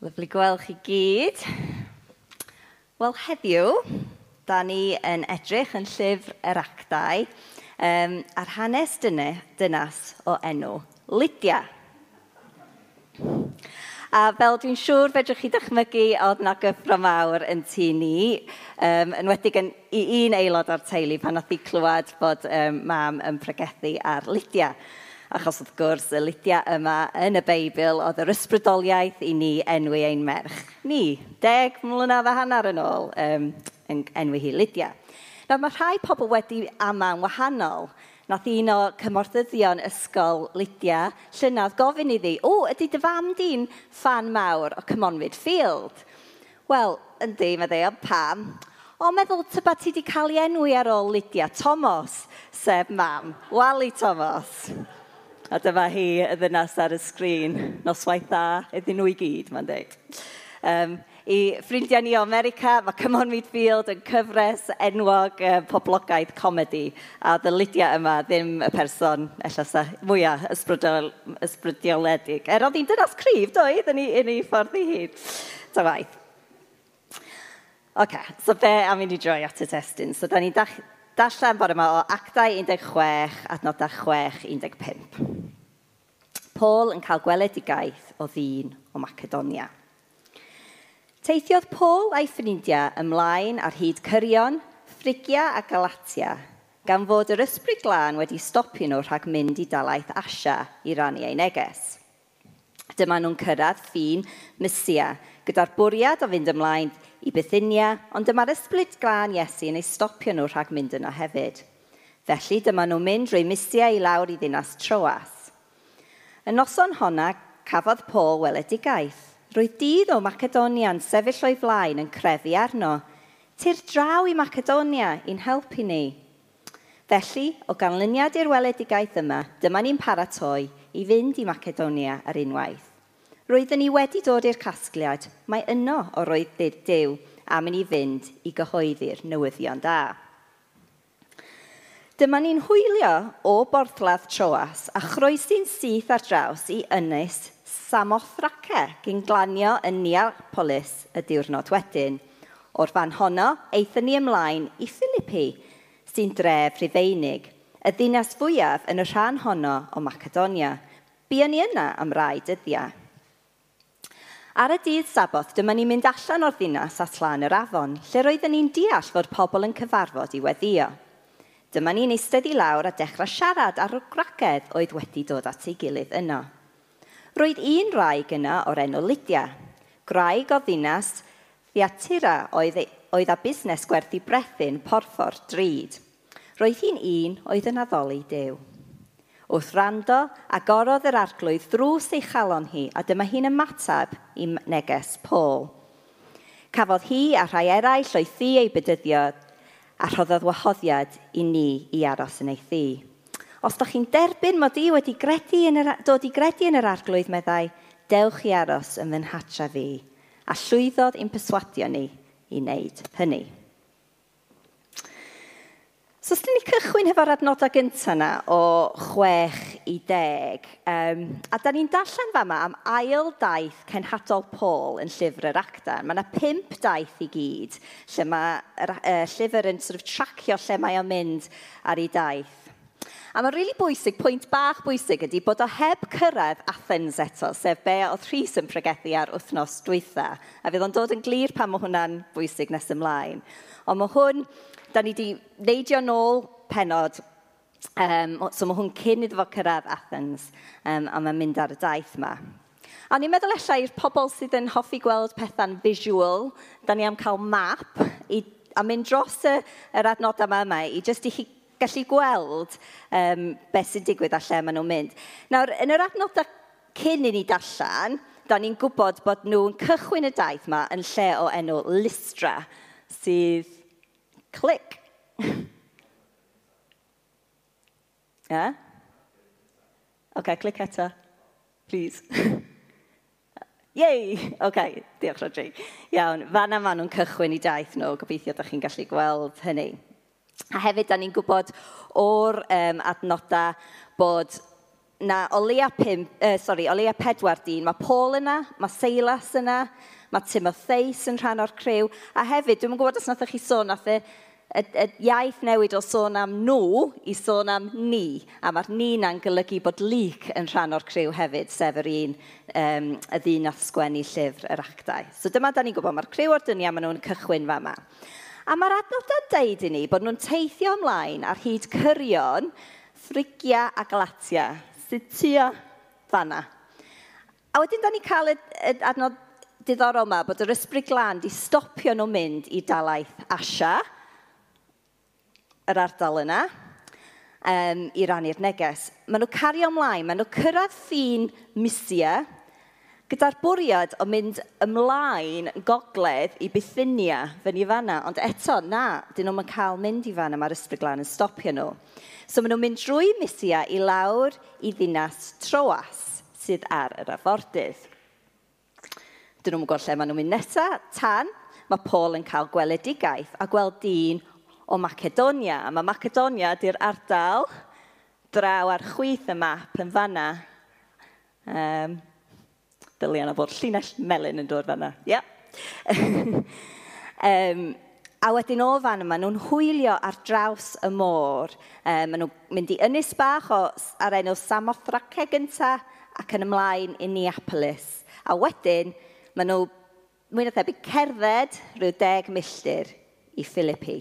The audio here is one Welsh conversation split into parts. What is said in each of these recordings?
Lyflu gweld chi gyd. Wel, heddiw, da ni yn edrych yn llyfr yr actau um, a'r hanes dyna, dynas o enw Lydia. A fel dwi'n siŵr, fedrwch chi dychmygu oedd na gyffro mawr yn tu ni, um, yn wedi yn, i un aelod o'r teulu pan oedd i clywed bod um, mam yn pregethu ar Lydia achos wrth gwrs y Lydia yma yn y Beibl oedd yr ysbrydoliaeth i ni enwi ein merch. Ni, deg mlynedd a hanner yn ôl um, yn enwi hi Lydia. Nawr mae rhai pobl wedi ama'n wahanol nath un o cymorthyddion ysgol Lydia llynydd gofyn iddi, o, ydy dy fam di'n fan mawr o Cymonwyd Field? Wel, yndi, meddai, ond pam? O, meddwl tyba ti wedi cael ei enwi ar ôl Lydia Thomas, sef mam. Wali Thomas. A dyma hi y ddynas ar y sgrin. Noswaith dda, iddyn nhw i gyd, mae'n dweud. Um, I ffrindiau ni o America, mae Come On Midfield yn cyfres enwog uh, poblogaidd comedi. A dy Lydia yma ddim y person, ellas, mwyaf ysbrydol, ysbrydioledig. Er oedd hi'n dynas cryf, doedd, yn ei, yn ei ffordd i hyd. Ta waith. Oce, okay, so be am i ni droi at y testyn? So, da ni'n Darllen bore yma o actau 16, adnodau 6-15. Paul yn cael gweledigaeth o ddyn o Macedonia. Teithiodd Paul a'i ffrindiau ymlaen ar hyd Cyrion, Ffrigia a Galatia, gan fod yr ysbryd glân wedi stopio nhw rhag mynd i dalaeth Asia i rannu ei neges. Dyma nhw'n cyrraedd ffin Mysia, gyda'r bwriad o fynd ymlaen i i Bithynia, ond dyma'r ysbryd glân Iesu yn ei stopio nhw rhag mynd yno hefyd. Felly dyma nhw'n mynd drwy misiau i lawr i ddinas Troas. Y noson honna cafodd Paul weledigaeth. Roedd dydd o Macedonia'n sefyll o'i flaen yn crefu arno. Tir draw i Macedonia i'n helpu ni. Felly, o ganlyniad i'r weledigaeth yma, dyma ni'n paratoi i fynd i Macedonia ar unwaith. Roeddwn ni wedi dod i'r casgliad, mae yno o roedd Dyw am i ni fynd i gyhoeddi'r newyddion da. Dyma ni'n hwylio o borthladd Troas a chroesi'n syth ar draws i ynys Samothrace gyn glanio yn Neapolis y diwrnod wedyn. O'r fan honno, eithon ni ymlaen i Philippi, sy'n dref Rhufeinig, y ddinas fwyaf yn y rhan honno o Macedonia. Buon ni yna am rai dyddiau. Ar y dydd saboth, dyma ni'n mynd allan o'r ddinas at lan yr afon, lle roedden ni'n deall fod pobl yn cyfarfod i weddio. Dyma ni'n eistedd i lawr a dechrau siarad ar y gragedd oedd wedi dod at ei gilydd yno. Roedd un raig yna o'r enw Lydia, graig o ddinas Ddiatira oedd, e- oedd a busnes gwerthu brethyn porffor drud. Roedd hi'n un oedd yn addoli dew wrth rando, agorodd yr arglwydd drws ei chalon hi, a dyma hi'n ymatab i neges Paul. Cafodd hi a rhai eraill o'i thi ei bydyddio a rhoddodd wahoddiad i ni i aros yn ei thi. Os ydych chi'n derbyn mod i wedi gredu yn yr, dod i gredu yn yr arglwydd meddai, dewch i aros yn fy nhatra fi, a llwyddodd i'n perswadio ni i wneud hynny. So, os ni cychwyn hefo'r adnodau gyntaf yna o 6 i 10, um, a da ni'n darllen fa yma am ail daith cenhadol Paul yn llyfr yr acta. Mae yna pump daith i gyd lle mae uh, llyfr yn sort of tracio lle mae o'n mynd ar ei daith. A mae'n rili really bwysig, pwynt bach bwysig ydy bod o heb cyrraedd Athens eto, sef be oedd Rhys yn pregethu ar wythnos dwytha. A fydd o'n dod yn glir pan mae hwnna'n bwysig nes ymlaen. Ond mae hwn da ni wedi neidio nôl penod. Um, so mae hwn cyn iddo fo cyrraedd Athens um, a mae'n mynd ar y daith yma. A ni'n meddwl eisiau i'r pobl sydd yn hoffi gweld pethau'n visual, da ni am cael map i, a mynd dros y, yr adnodau yma yma i jyst i chi gallu gweld um, beth sy'n digwydd a lle maen nhw'n mynd. Nawr, yn yr adnodau cyn i ni darllen, da ni'n gwybod bod nhw'n cychwyn y daith yma yn lle o enw Lystra, sydd Click. yeah? Okay, click eto. Please. Yay! OK, diolch Rodri. Iawn, fan yma nhw'n cychwyn i daith nhw, gobeithio ydych chi'n gallu gweld hynny. A hefyd, da ni'n gwybod o'r um, adnodau bod na o leia, pum, uh, sorry, o leia pedwar dyn, mae Paul yna, mae Seilas yna, Mae Timotheus yn rhan o'r criw. A hefyd, dwi'n gwybod os nath chi sôn, nath y, y, y iaith newid o sôn am nhw i sôn am ni. A mae'r ni na'n golygu bod lyc yn rhan o'r criw hefyd, sef yr un um, y ddyn nath sgwennu llyfr yr actau. So dyma da ni'n gwybod, mae'r criw o'r dynia maen nhw'n cychwyn fa yma. A mae'r adnodau'n deud i ni bod nhw'n teithio ymlaen ar hyd cyrion, ffrigia a galatia. Sydd tua fanna. A wedyn da ni cael y, y adnod diddorol yma bod yr ysbryd glân di stopio nhw mynd i dalaeth Asia, yr ardal yna, um, i rannu'r neges. Maen nhw cario ymlaen, maen nhw cyrraedd ffin Mysia, gyda'r bwriad o mynd ymlaen gogledd i Bithynia, fy ni fanna. Ond eto, na, dyn nhw'n cael mynd i fanna, mae'r ysbryd glân yn stopio nhw. So maen nhw'n mynd drwy Mysia i lawr i ddinas Troas, sydd ar yr afordydd. Dyn nhw'n gwybod lle maen nhw'n mynd nesaf, tan mae Paul yn cael gweledigaeth a gweld dyn o Macedonia. A mae Macedonia di'r ardal draw ar chwyth y map yn fanna. Um, Dylian o fod llinell melyn yn dod fanna. Ia. Yep. um, a wedyn o fan yma, nhw'n hwylio ar draws y môr. Um, maen nhw'n mynd i ynys bach o, ar enw Samothrace gyntaf ac yn ymlaen i Neapolis. A wedyn, Maen nhw mwy na thebyg cerdded rhyw deg milltir i Philippi.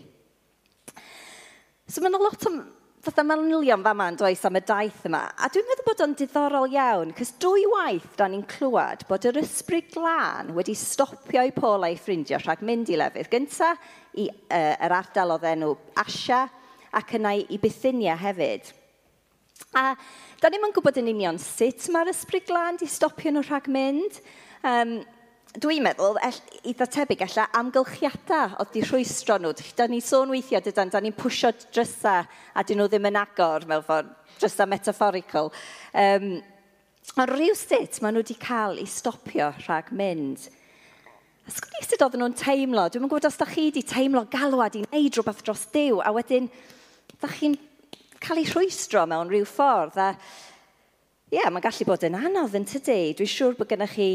So mae'n lot o fatha manylion fa ma'n does am y daith yma. A dwi'n meddwl bod o'n diddorol iawn, cys dwy waith da ni'n clywed bod yr ysbryd glân wedi stopio i Paul a'i ffrindio rhag mynd i lefydd. Gynta, i, uh, yr ardal o ddenw Asia ac yna i Bithynia hefyd. A da ni'n gwybod yn union sut mae'r ysbryd glân di stopio nhw rhag mynd. Um, dwi'n meddwl, eitha tebyg alla, amgylchiadau oedd di rhwystro nhw. Da ni sôn weithiau, dyda, da ni'n pwysio drysa a dyn nhw ddim yn agor, mewn ffordd, drysa metaphorical. Um, ond rhyw sut maen nhw wedi cael i stopio rhag mynd. A sgwni sut oedden nhw'n teimlo? Dwi'n gwybod os da chi wedi teimlo galwad i wneud rhywbeth dros diw, a wedyn, da chi'n cael ei rhwystro mewn rhyw ffordd. A, ie, yeah, mae'n gallu bod yn anodd yn tydi. Dwi'n siŵr bod gennych chi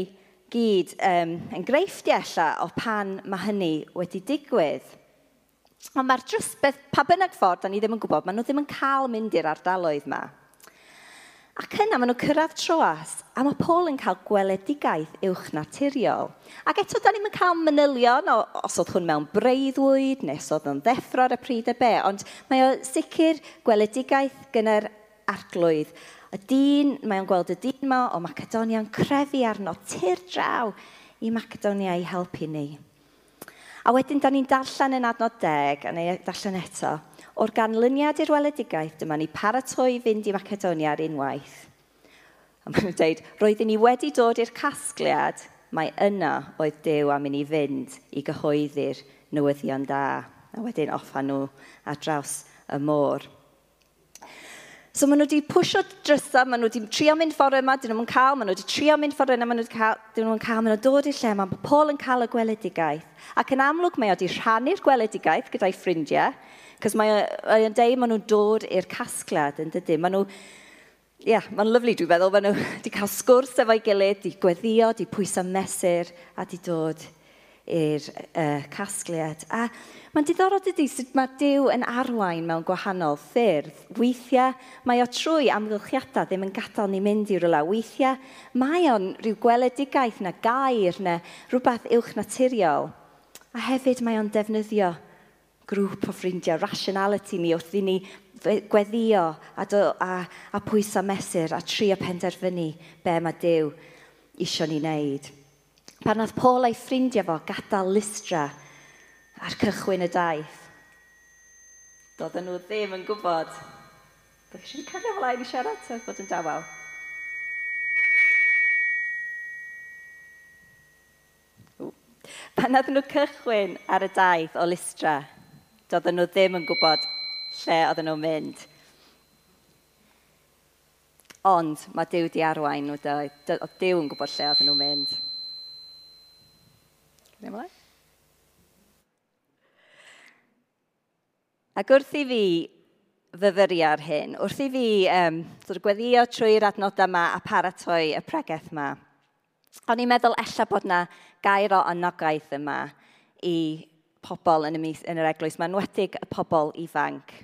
gyd um, enghreifftiau ella o pan mae hynny wedi digwydd. Ond mae'r drws beth, pa bynnag ffordd, da ni ddim yn gwybod, maen nhw ddim yn cael mynd i'r ardaloedd yma. Ac yna maen nhw cyrraedd troas, a mae Paul yn cael gweledigaeth uwch naturiol. Ac eto, da ni'n cael manylion o, os oedd hwn mewn breuddwyd, nes oedd yn ddeffro ar y pryd y be, ond mae o sicr gweledigaeth gyda'r arglwydd Y dyn, mae o'n gweld y dyn yma o Macedonia'n crefu arno tir draw i Macedonia i helpu ni. A wedyn, da ni'n darllen yn adnod deg, a neu darllen eto, o'r ganlyniad i'r weledigaeth, dyma ni paratoi fynd i Macedonia ar unwaith. A maen nhw'n dweud, roeddwn ni wedi dod i'r casgliad, mae yna oedd Dyw am i ni fynd i gyhoeddi'r newyddion da. A wedyn offa nhw ar draws y môr. So maen nhw wedi pwysio drysa, maen nhw wedi trio mynd ffordd yma, dyn nhw'n cael, maen nhw wedi trio mynd ffordd yna, maen nhw'n cael, dyn nhw'n cael, maen nhw'n dod i'r lle yma, mae Paul yn cael y gweledigaeth. Ac yn amlwg mae wedi rhannu'r gweledigaeth gyda'i ffrindiau, cos mae o'n deud maen nhw'n dod i'r casgliad yn dydy. Maen nhw, ie, yeah, mae'n lyflu dwi'n meddwl, maen nhw wedi cael sgwrs efo'i gilydd, di gweddio, di pwysau mesur a di dod i'r uh, casgliad. A mae'n diddorol dydy sut mae Dyw yn arwain mewn gwahanol ffyrdd. Weithiau mae o trwy amgylchiadau ddim yn gadael ni mynd i rywle. Weithiau mae o'n rhyw gweledigaeth na gair na rhywbeth uwch naturiol. A hefyd mae o'n defnyddio grŵp o ffrindiau, rationality ni wrth i ni gweddio a, do, a, a pwysau mesur a trio penderfynu be mae Dyw eisiau ni wneud. Pan oedd Paul a'i ffrindiau fo gadael listra ar cychwyn y daith, doedden nhw ddim yn gwybod. Dwi'n eisiau cario flaen i siarad, sef bod yn dawel. Pan oedden nhw cychwyn ar y daith o listra, doedden nhw ddim yn gwybod lle oedden nhw'n mynd. Ond mae Dyw di arwain nhw, oedd Dyw yn gwybod lle oedden nhw'n mynd. Emily? Ac wrth i fi fyfyri ar hyn, wrth i fi um, sort of gweddio trwy'r adnod yma a paratoi y pregaeth yma, o'n i'n meddwl ella bod yna gair o anogaeth yma i pobl yn, y mis, yn yr eglwys, mae'n wedig y pobl ifanc.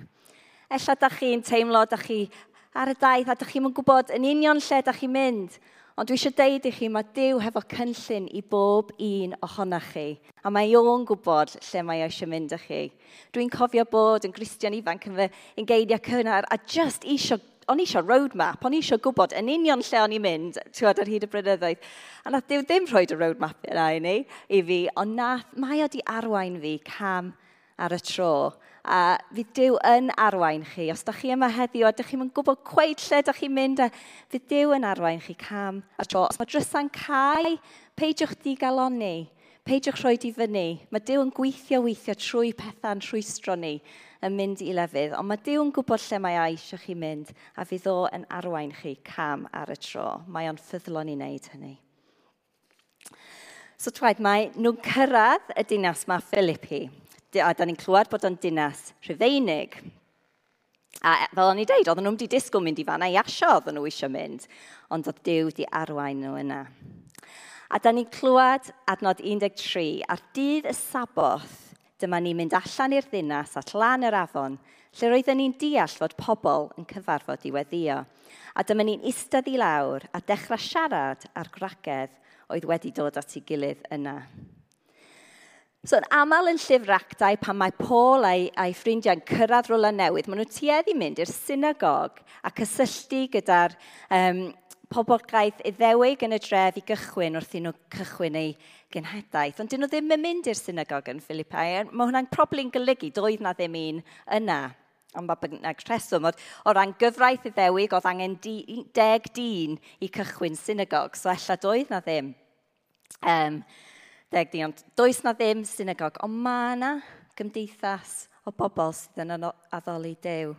Ella da chi'n teimlo, da chi ar y daith a da chi'n gwybod yn union lle da chi'n mynd, Ond dwi eisiau deud i chi, mae Dyw hefo cynllun i bob un ohonoch chi. A mae o'n gwybod lle mae eisiau mynd â chi. Dwi'n cofio bod yn Grisian ifanc yn fy ungeiriau cynnar a just eisiau o'n i eisiau roadmap, o'n i eisiau gwybod yn union lle o'n i'n mynd, ti'n ar hyd y brynyddoedd. A nath Dyw ddim rhoi y roadmap yna i ni, i fi, ond nath, mae o di arwain fi cam ar y tro. A fydd Dyw yn arwain chi. Os da chi yma heddiw a da chi'n gwybod cweud lle da chi'n mynd, a fydd Dyw yn arwain chi cam ar tro. Os mae drysa'n cael, peidiwch digaloni. Peidiwch rhoi di fyny. Mae Dyw yn gweithio weithio trwy pethau'n rhwystro ni yn mynd i lefydd, ond mae Dyw yn gwybod lle mae eisiau chi mynd, a fydd o yn arwain chi cam ar y tro. Mae o'n ffyddlon i wneud hynny. So twaid mae nhw'n cyrraedd y dinas mae Philippi a da ni'n clywed bod o'n dinas rhyfeinig. A e, fel o'n i dweud, oedden nhw'n di disgwyl mynd i fanna i asio oedden nhw eisiau mynd, ond oedd Dyw di arwain nhw yna. A da ni'n clywed adnod 13, ar dydd y saboth, dyma ni'n mynd allan i'r ddinas at lan yr afon, lle roedden ni'n deall fod pobl yn cyfarfod i weddio. A dyma ni'n istedd i lawr a dechrau siarad ar gragedd oedd wedi dod at ei gilydd yna. So yn aml yn llyfr actau, pan mae Paul a'i, a'i ffrindiau'n cyrraedd rola newydd, maen nhw tueddu mynd i'r synagog a cysylltu gyda'r um, poblogaeth iddewig yn y dref i gychwyn wrth i nhw cychwyn eu genhedaeth. Ond dyn nhw ddim yn mynd i'r synagog yn Philippi. Mae hwnna'n problem golygu, doedd na ddim un yna. Ond mae bynnag rheswm, o, o ran gyfraith iddewig, oedd angen di, deg dyn i cychwyn synagog, so ella doedd na ddim. Um, deg di, ond Does na ddim synagog, ond mae yna gymdeithas o bobl sydd yn addoli Dew.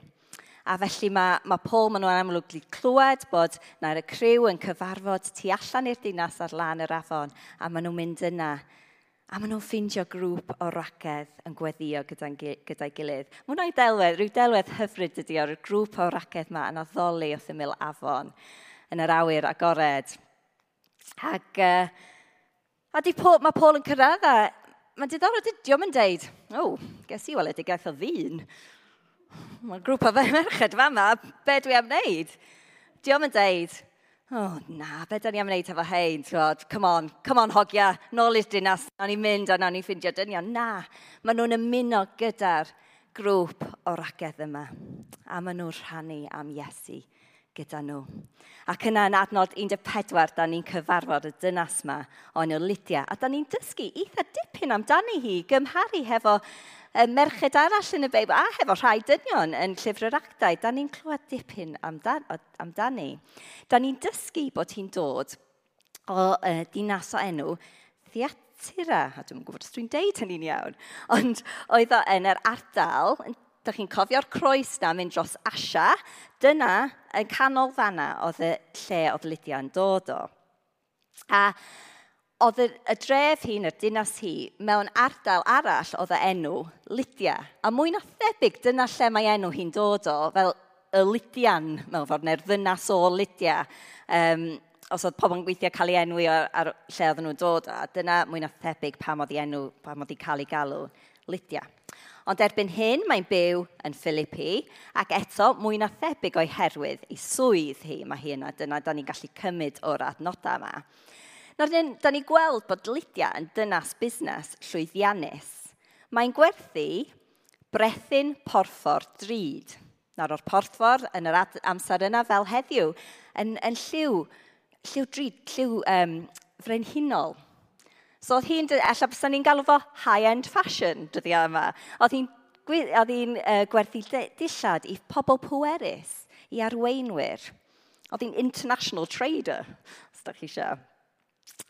A felly mae, mae Paul maen nhw'n amlwg wedi clywed bod na'r y criw yn cyfarfod tu allan i'r dinas ar lan yr afon a maen nhw'n mynd yna. A maen nhw'n ffeindio grŵp o racedd yn gweddio gyda'i gyda gilydd. Mae hwnna'n delwedd, rhyw delwedd hyfryd ydy o'r grŵp o racedd yma yn addoli wrth ymyl afon yn yr awyr agored. Ac uh, A di Paul, mae Paul yn cyrraedd a mae'n diddorol dydiwm yn deud, o, oh, ges i weledigaeth o ddyn. Mae'n grŵp o fe merched fa yma, be dwi am wneud? Diom yn deud, o oh, na, be da ni am wneud efo hein, twod, come on, come on hogia, nôl i'r dinas, na ni'n mynd a na ni'n ffindio dynion. Na, maen nhw'n ymuno gyda'r grŵp o ragedd yma. A maen nhw'n rhannu am Iesu gyda nhw. Ac yna yn adnod 14, da ni'n cyfarfod y dynas yma o'n yw Lydia. A da ni'n dysgu eitha dipyn amdani hi, gymharu hefo y merched arall yn y Beibl, a hefo rhai dynion yn llyfr yr actau. Da ni'n clywed dipyn amdani. Da ni'n dysgu bod hi'n dod o uh, dinas o enw Theatira. A dwi'n gwybod os dwi'n deud hynny'n iawn. Ond oedd o yn yr ardal, yn dych chi'n cofio'r croes na mynd dros Asia, dyna yn canol fanna oedd y lle oedd Lydia yn dod o. A oedd y, y dref hi'n neu'r dinas hi mewn ardal arall oedd y enw Lydia. A mwy na thebyg dyna lle mae enw hi'n dod o, fel y Lydian, mewn ffordd, neu'r ddynas o Lydia. Um, os oedd pobl yn gweithio cael ei enwi ar, ar lle oedd nhw'n dod o, dyna mwy na thebyg pam oedd ei enw, pam oedd ei cael ei galw Lydia. Ond erbyn hyn, mae'n byw yn Philippi, ac eto mwy na thebyg o'i herwydd i swydd hi, mae hi yna, dyna da ni'n gallu cymryd o'r adnodau yma. Nawr, da ni gweld bod Lydia yn dynas busnes llwyddiannus. Mae'n gwerthu brethyn porffor drud. Nawr, o'r porffor yn yr amser yna fel heddiw, yn, yn lliw, lliw drud, lliw um, frenhinol. So oedd hi'n, ella bys ni'n galw fo high-end fashion dyddiau yma. Oedd hi'n oedd hi'n uh, gwerthu dillad i pobl pwerus, i arweinwyr. Oedd hi'n international trader, os da chi eisiau.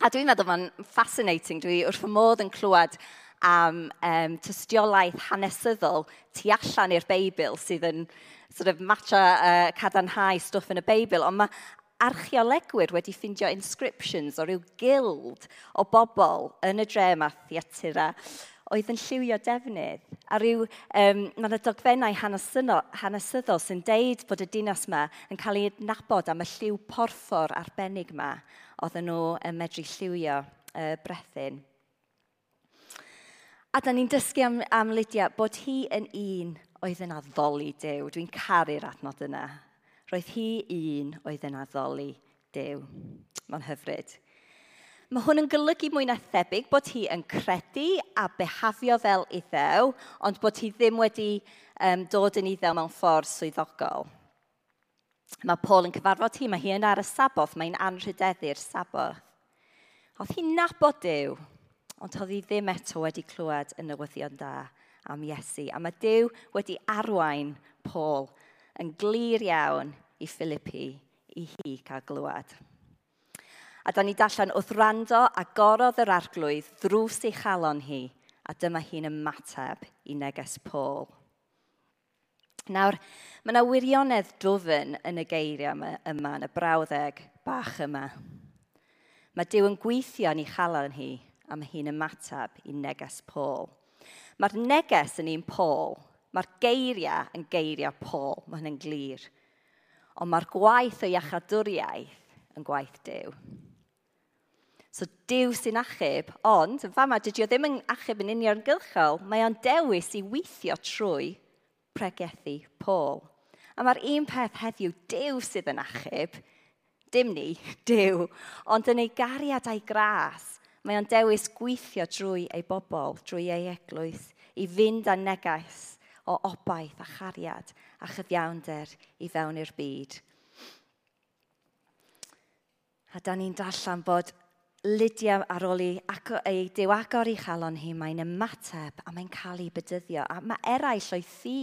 A dwi'n meddwl mae'n fascinating, dwi wrth y modd yn clywed am um, tystiolaeth hanesyddol tu allan i'r Beibl sydd yn sort of matcha uh, cadarnhau stwff yn y Beibl, ond mae archeolegwyr wedi ffeindio inscriptions o ryw gild o bobl yn y drem a theatyra oedd yn lliwio defnydd. A ryw, um, mae yna dogfennau hanesyddol sy'n deud bod y dinas yma yn cael ei adnabod am y lliw porffor arbennig yma oedd nhw yn medru lliwio uh, brethyn. A da ni'n dysgu am, am Lydia bod hi yn un oedd yn addoli Dyw. Dwi'n caru'r adnod yna. Roedd hi un oedd yn addoli Dyw. Mae'n hyfryd. Mae hwn yn golygu mwy na thebyg bod hi yn credu a behafio fel iddew, ond bod hi ddim wedi um, dod yn iddew mewn ffordd swyddogol. Mae Paul yn cyfarfod hi, mae hi yn ar y saboth, mae'n anrhydeddu'r saboth. Oedd hi'n nabod Dyw, ond oedd hi ddim eto wedi clywed y newyddion da am Iesu. A mae Dyw wedi arwain Paul yn glir iawn i Philippi i hi cael glywed. A da ni dallan wrth rando a gorodd yr arglwydd ddrws ei chalon hi, a dyma hi'n ymateb i neges Paul. Nawr, mae yna wirionedd dofyn yn y geiriau yma, yma yn y brawddeg bach yma. Mae Dyw yn gweithio yn ei chalon hi a mae hi'n ymateb i neges Paul. Mae'r neges yn un Paul, mae'r geiriau yn geiriau Paul, mae hynny'n glir. Ond mae'r gwaith o iachadwriaeth yn gwaith Dyw. So Dyw sy'n achub, ond yn fama dydy o ddim yn achub yn uniongyrchol, mae o'n dewis i weithio trwy pregethu Paul. A mae'r un peth heddiw, Dyw sydd yn achub, dim ni, Dyw, ond yn ei gariad a'i gras, mae o'n dewis gweithio drwy ei bobl, drwy ei eglwys, i fynd â negas o obaith a chariad a chyfiawnder i fewn i'r byd. A da ni'n darllen bod Lydia ar ôl i ei dew agor i chalon hi, mae'n ymateb a mae'n cael ei bydyddio. A mae eraill o'i thi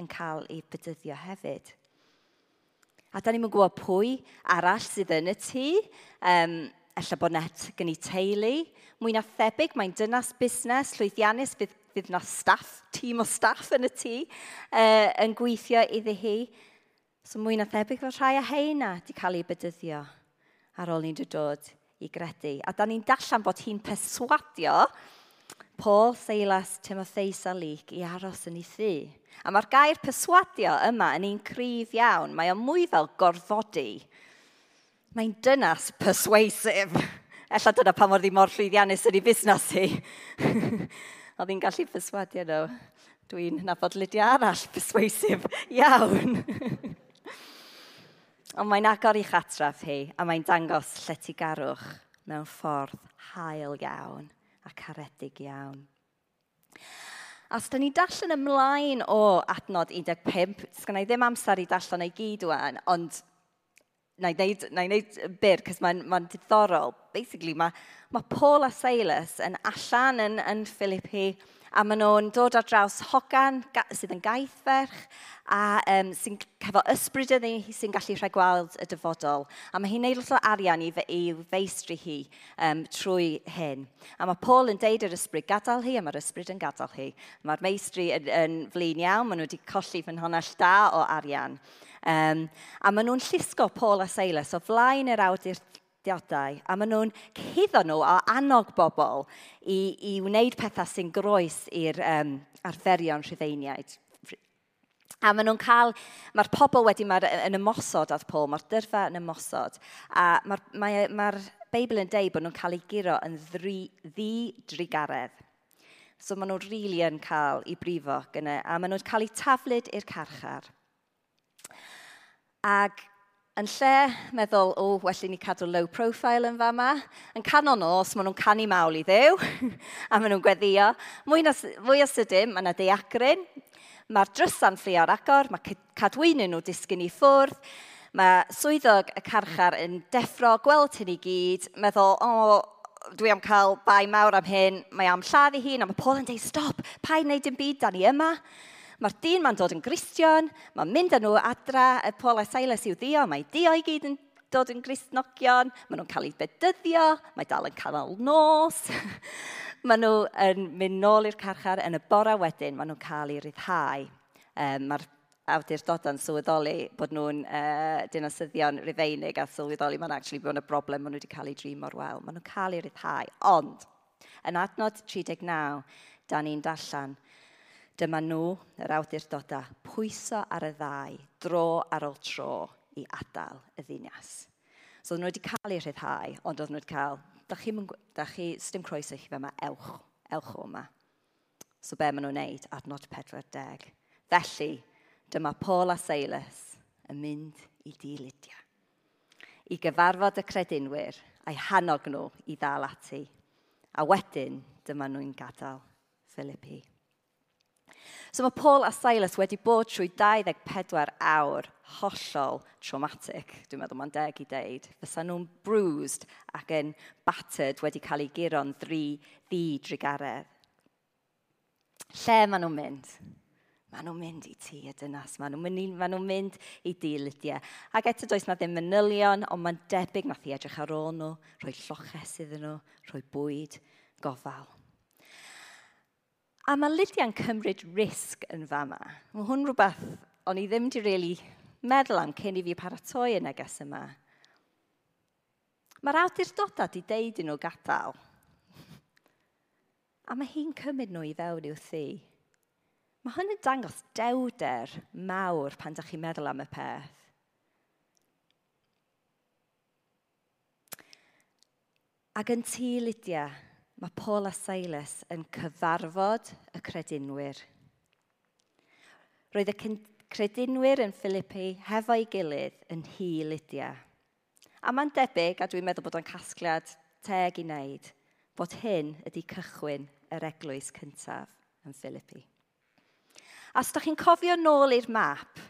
yn cael ei bydyddio hefyd. A da ni'n gwybod pwy arall sydd yn y tŷ. Um, Ella bod net gen i teulu. Mwy na thebyg, mae'n dynas busnes llwyddiannus fydd fydd na staff, tîm o staff yn y tŷ, uh, yn gweithio iddi hi. So mwy na thebyg fel rhai a heina di cael ei bydyddio ar ôl ni'n dod i gredu. A da ni'n dallan bod hi'n perswadio Paul, Seilas, Timotheus a Lyc i aros yn ei thu. A mae'r gair perswadio yma yn un cryf iawn. Mae o mwy fel gorfodi. Mae'n dynas persuasive. Ella dyna pa mor ddim mor llwyddiannus yn ei busnes hi. oedd hi'n gallu perswadio nhw. Dwi'n nabod Lydia arall perswasif iawn. Ond mae'n agor i'ch atraf hi, a mae'n dangos lletygarwch mewn ffordd hael iawn a caredig iawn. A os da ni darllen ymlaen o adnod 15, sgan i ddim amser i darllen ei gyd wan, ond na i wneud, na i wneud byr, cos mae'n ma diddorol. Basically, mae mae Paul a Silas yn allan yn, yn Philippi a maen nhw'n dod ar draws hogan sydd yn gaethferch a um, sy'n cefo ysbryd yn ei sy'n gallu rhagweld y dyfodol. A mae hi'n neud lot o arian i, fe, i feistri hi um, trwy hyn. A mae Paul yn deud yr ysbryd gadael hi a mae'r ysbryd yn gadael hi. Mae'r meistri yn, yn flin iawn, maen nhw wedi colli fy nhonell da o arian. Um, a maen nhw'n llusgo Paul a Silas o flaen yr awdur diodau, a maen nhw'n cuddo nhw o annog bobl i, i wneud pethau sy'n groes i'r um, arferion rhyddeiniaid. A maen nhw'n cael, mae'r pobl wedi mae'r, yn ymosod at Paul, mae'r dyrfa yn ymosod. A mae'r mae, mae Beibl yn deud bod nhw'n cael ei giro yn ddri, ddidrigaredd. So maen nhw'n rili really yn cael ei brifo gyda, a maen nhw'n cael ei taflud i'r carchar. Ac Yn lle meddwl, o, oh, well i ni cadw low profile yn fama, yn canon nos, maen nhw'n canu mawl i ddew, a maen nhw'n gweddio. Mwy, na, mwy o sydyn, mae yna deacryn, mae'r drysan fflu ar agor, mae cadwyn nhw disgyn i ffwrdd, mae swyddog y carchar yn deffro, gweld hyn i gyd, meddwl, o, oh, dwi am cael bai mawr am hyn, mae am lladd i hun, a mae Paul yn dweud, stop, pa i wneud dim byd, da ni yma. Mae'r dyn ma'n dod yn gristion, mae'n mynd â nhw adra, y Paul a Silas i'w ddio, mae dio i gyd yn dod yn gristnogion, maen nhw'n cael eu bedyddio, mae dal yn canol nos. maen nhw yn mynd nôl i'r carchar yn y bora wedyn, maen nhw'n cael eu ryddhau. Um, Mae'r awdurdoda'n sylweddoli bod nhw'n uh, dynasyddion rufeinig a sylweddoli mae'n actually bod yna broblem maen nhw wedi cael eu dream o'r wel. Maen nhw'n cael eu ryddhau. Ond, yn adnod 39, da ni'n darllen – Dyma nhw, yr awdurdodau, pwyso ar y ddau, dro ar ôl tro i adael y ddinas. So oedden nhw wedi cael eu rhyddhau, ond oedden nhw wedi cael, da chi, da chi stym croeso chi fe yma, ewch, ewch o yma. So be maen nhw'n neud? Adnod 40. Felly, dyma Paul a Silas yn mynd i di Lydia. I gyfarfod y credinwyr a'i hanog nhw i ddal ati. A wedyn, dyma nhw'n gadael Philippi. So mae Paul a Silas wedi bod trwy 24 awr hollol traumatic, dwi'n meddwl mae'n deg i deud. Fysa nhw'n bruised ac yn battered wedi cael ei guro'n ddri ddidragaredd. Lle maen nhw'n mynd? Maen nhw'n mynd i ti y dynas, maen nhw'n mynd, maen nhw mynd i di Lydia. Ac eto does na ddim manylion, ond mae'n debyg nath i edrych ar ôl nhw, rhoi lloches iddyn nhw, rhoi bwyd, gofal. A mae Lydia'n cymryd risg yn fama. Mae hwn rhywbeth o'n i ddim wedi really meddwl am cyn i fi paratoi y neges yma. Mae'r awdurdodau wedi deud nhw gadael. A mae hi'n cymryd nhw i fewn i'w thi. Mae hwn yn dangos dewder mawr pan ydych chi'n meddwl am y peth. Ac yn tŷ, Lydia, mae Paul a Silas yn cyfarfod y credinwyr. Roedd y credinwyr yn Philippi hefo'i gilydd yn hi Lydia. A mae'n debyg, a dwi'n meddwl bod o'n casgliad teg i wneud, bod hyn ydy cychwyn yr eglwys cyntaf yn Philippi. A os ydych chi'n cofio nôl i'r map,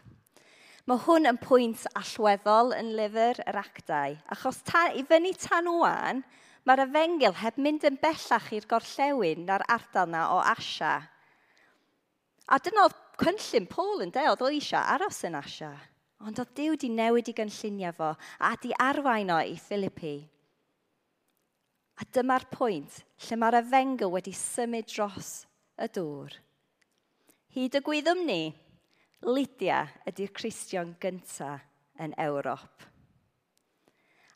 mae hwn yn pwynt allweddol yn lyfr yr actau, achos ta, i fyny tan wan, Mae'r efengil heb mynd yn bellach i'r gorllewin na'r ardal na o Asia. A dyna oedd cynllun Paul yn de, oedd o eisiau aros yn Asia. Ond oedd Dyw di newid i gynllunio fo a di arwain o i Philippi. A dyma'r pwynt lle mae'r efengil wedi symud dros y dŵr. Hyd y gwyddwm ni, Lydia ydy'r Cristion gyntaf yn Ewrop.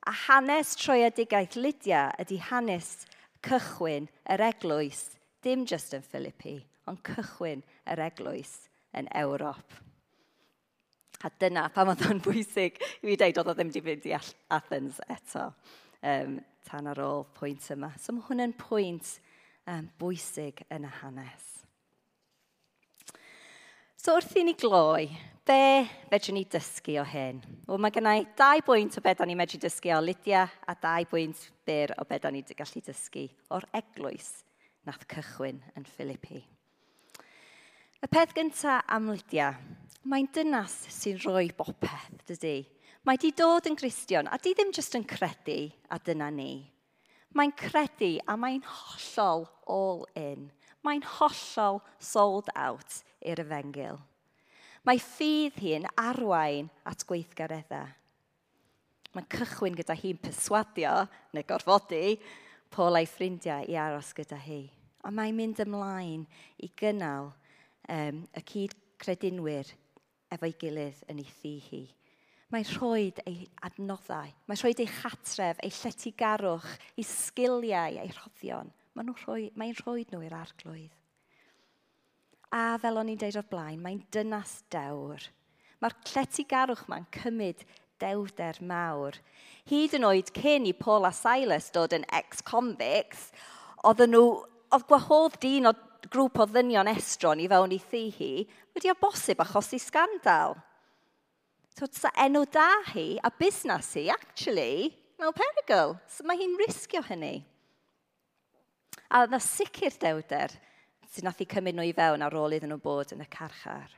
A hanes troiadigaeth Lydia ydy hanes cychwyn yr eglwys, dim just yn Philippi, ond cychwyn yr eglwys yn Ewrop. A dyna pam oedd o'n bwysig i fi dweud oedd o ddim wedi fynd i Athens eto um, tan ar ôl pwynt yma. So mae hwn yn pwynt um, bwysig yn y hanes. So wrth i ni gloi, Be fedrwn ni dysgu o hyn? Wel, mae gennau dau bwynt o beth o'n i'n medru dysgu o Lydia a dau bwynt byr o beth o'n i'n gallu dysgu o'r eglwys nath cychwyn yn Philippi. Y peth gyntaf am Lydia, mae'n dynas sy'n rhoi bopeth, dydy. Mae di dod yn Gristion, a di ddim jyst yn credu, a dyna ni. Mae'n credu a mae'n hollol all in. Mae'n hollol sold out i'r efengil. Mae ffydd hi'n arwain at gweithgareddau. Mae'n cychwyn gyda hi'n perswadio, neu gorfodi, Paul a'i ffrindiau i aros gyda hi. A mae'n mynd ymlaen i gynnal um, y cyd credinwyr efo'i gilydd yn ei thu hi. Mae'n rhoi ei adnoddau, mae'n rhoi ei chatref, ei lletigarwch, ei sgiliau, ei rhoddion. Mae'n rhoi, mae rhoi nhw i'r arglwydd. A fel o'n i'n deud o'r blaen, mae'n dynas dewr. Mae'r lletygarwch ma'n cymryd dewder mawr. Hyd yn oed cyn i Paul a Silas dod yn ex-convicts, oedd, nhw, oedd gwahodd dyn o grŵp o ddynion estron i fewn i thu hi, wedi o bosib achosi sgandal. sa enw da hi a busnes hi, actually, mewn perygl. So mae hi'n risgio hynny. A yna sicr dewder sy'n nath i cymryd nhw i fewn ar ôl iddyn nhw bod yn y carchar.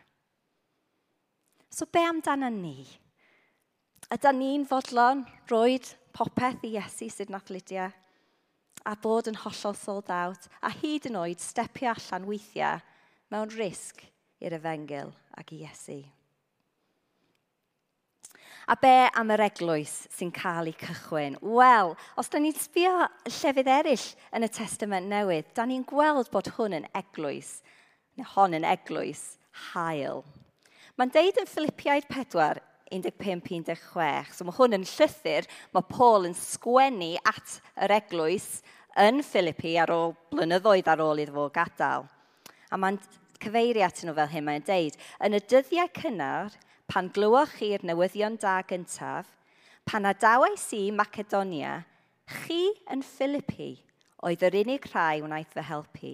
So be amdano ni? Ydy ni'n fodlon roed popeth i Iesu sydd nath Lydia a bod yn hollol sold out a hyd yn oed stepio allan weithiau mewn risg i'r efengil ac i Iesu. A be am yr eglwys sy'n cael ei cychwyn? Wel, os da ni'n sbio llefydd eraill yn y Testament Newydd, da ni'n gweld bod hwn yn eglwys, neu hon yn eglwys, hael. Mae'n deud yn Philippiaid 4, 15-16, so mae hwn yn llythyr, mae Paul yn sgwennu at yr eglwys yn Philippi ar ôl blynyddoedd ar ôl iddo fo gadael. A mae'n cyfeirio atyn nhw fel hyn, mae'n deud, yn y dyddiau cynnar – pan glywach chi'r newyddion da gyntaf, pan adawais i Macedonia, chi yn Philippi oedd yr unig rhai wnaeth fy helpu.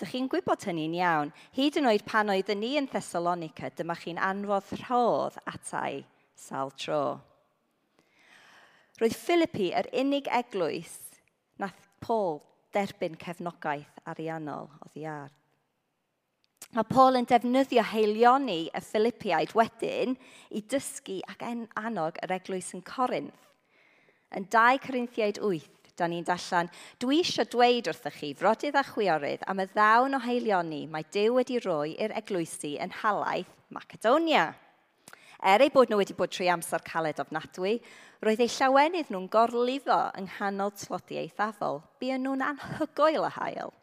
Dych chi'n gwybod hynny'n iawn, hyd yn oed pan oeddwn ni yn Thessalonica, dyma chi'n anfodd rhodd atai sal tro. Roedd Philippi yr unig eglwys nath Paul derbyn cefnogaeth ariannol o ddiar. Mae Paul yn defnyddio heilioni y Philippiaid wedyn i dysgu ac annog yr eglwys yn Corinth. Yn 2 Corinthiaid 8, da ni'n dallan, dwi eisiau dweud wrthych chi, frodydd a chwiorydd, am y ddawn o heilioni mae Dyw wedi roi i'r eglwysi yn halaeth Macedonia. Er eu bod nhw wedi bod trwy amser caled ofnadwy, roedd eu llawenydd nhw'n gorlifo yng nghanol tlodi eithafol. Bu nhw'n anhygoel a hael.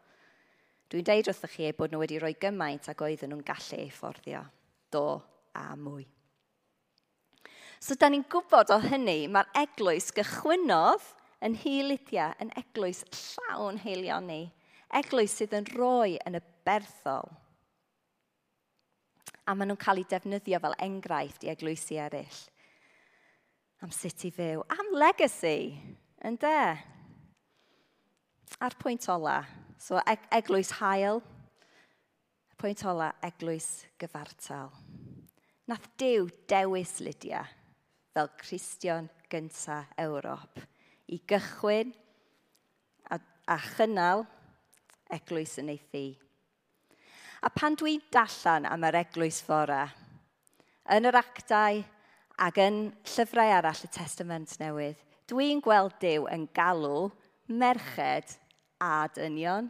Dwi'n deud wrthych chi bod nhw wedi rhoi gymaint ac oedden nhw'n gallu efforddio. Do a mwy. So, da ni'n gwybod o hynny, mae'r eglwys gychwynodd yn hi yn eglwys llawn heilion ni. Eglwys sydd yn roi yn y berthol. A maen nhw'n cael eu defnyddio fel enghraifft i eglwysi eraill. Am sut i fyw, am legacy, ynde? A'r pwynt ola, So eg eglwys hael, pwynt ola, eglwys gyfartal. Nath Dyw dewis Lydia fel Cristion gynta Ewrop i gychwyn a, a chynnal eglwys yn ei thi. A pan dwi'n dallan am yr eglwys fora, yn yr actau ac yn llyfrau arall y Testament Newydd, dwi'n gweld Dyw yn galw merched a dynion.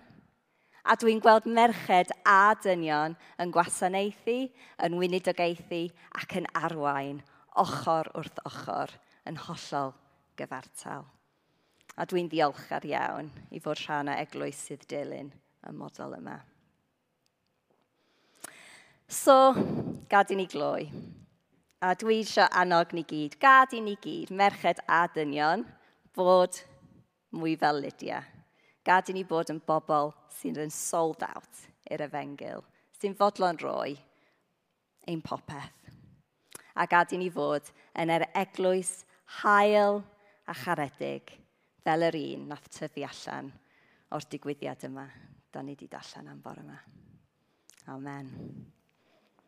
A dwi'n gweld merched a dynion yn gwasanaethu, yn wynidogaethu ac yn arwain, ochr wrth ochr yn hollol gyfartal. A dwi'n ddiolchgar iawn i fod rhan o eglwysydd dilyn y model yma. So, gad i ni gloi. A dwi eisiau annog ni gyd, gad i ni gyd, merched a dynion, bod mwy fel Lydia. Gad i ni bod yn bobl sy'n yn sold out i'r efengil, sy'n fodlon roi ein popeth. A gad i ni fod yn yr eglwys hael a charedig fel yr un nath tyfu allan o'r digwyddiad yma. Da ni wedi darllen am bore yma. Amen.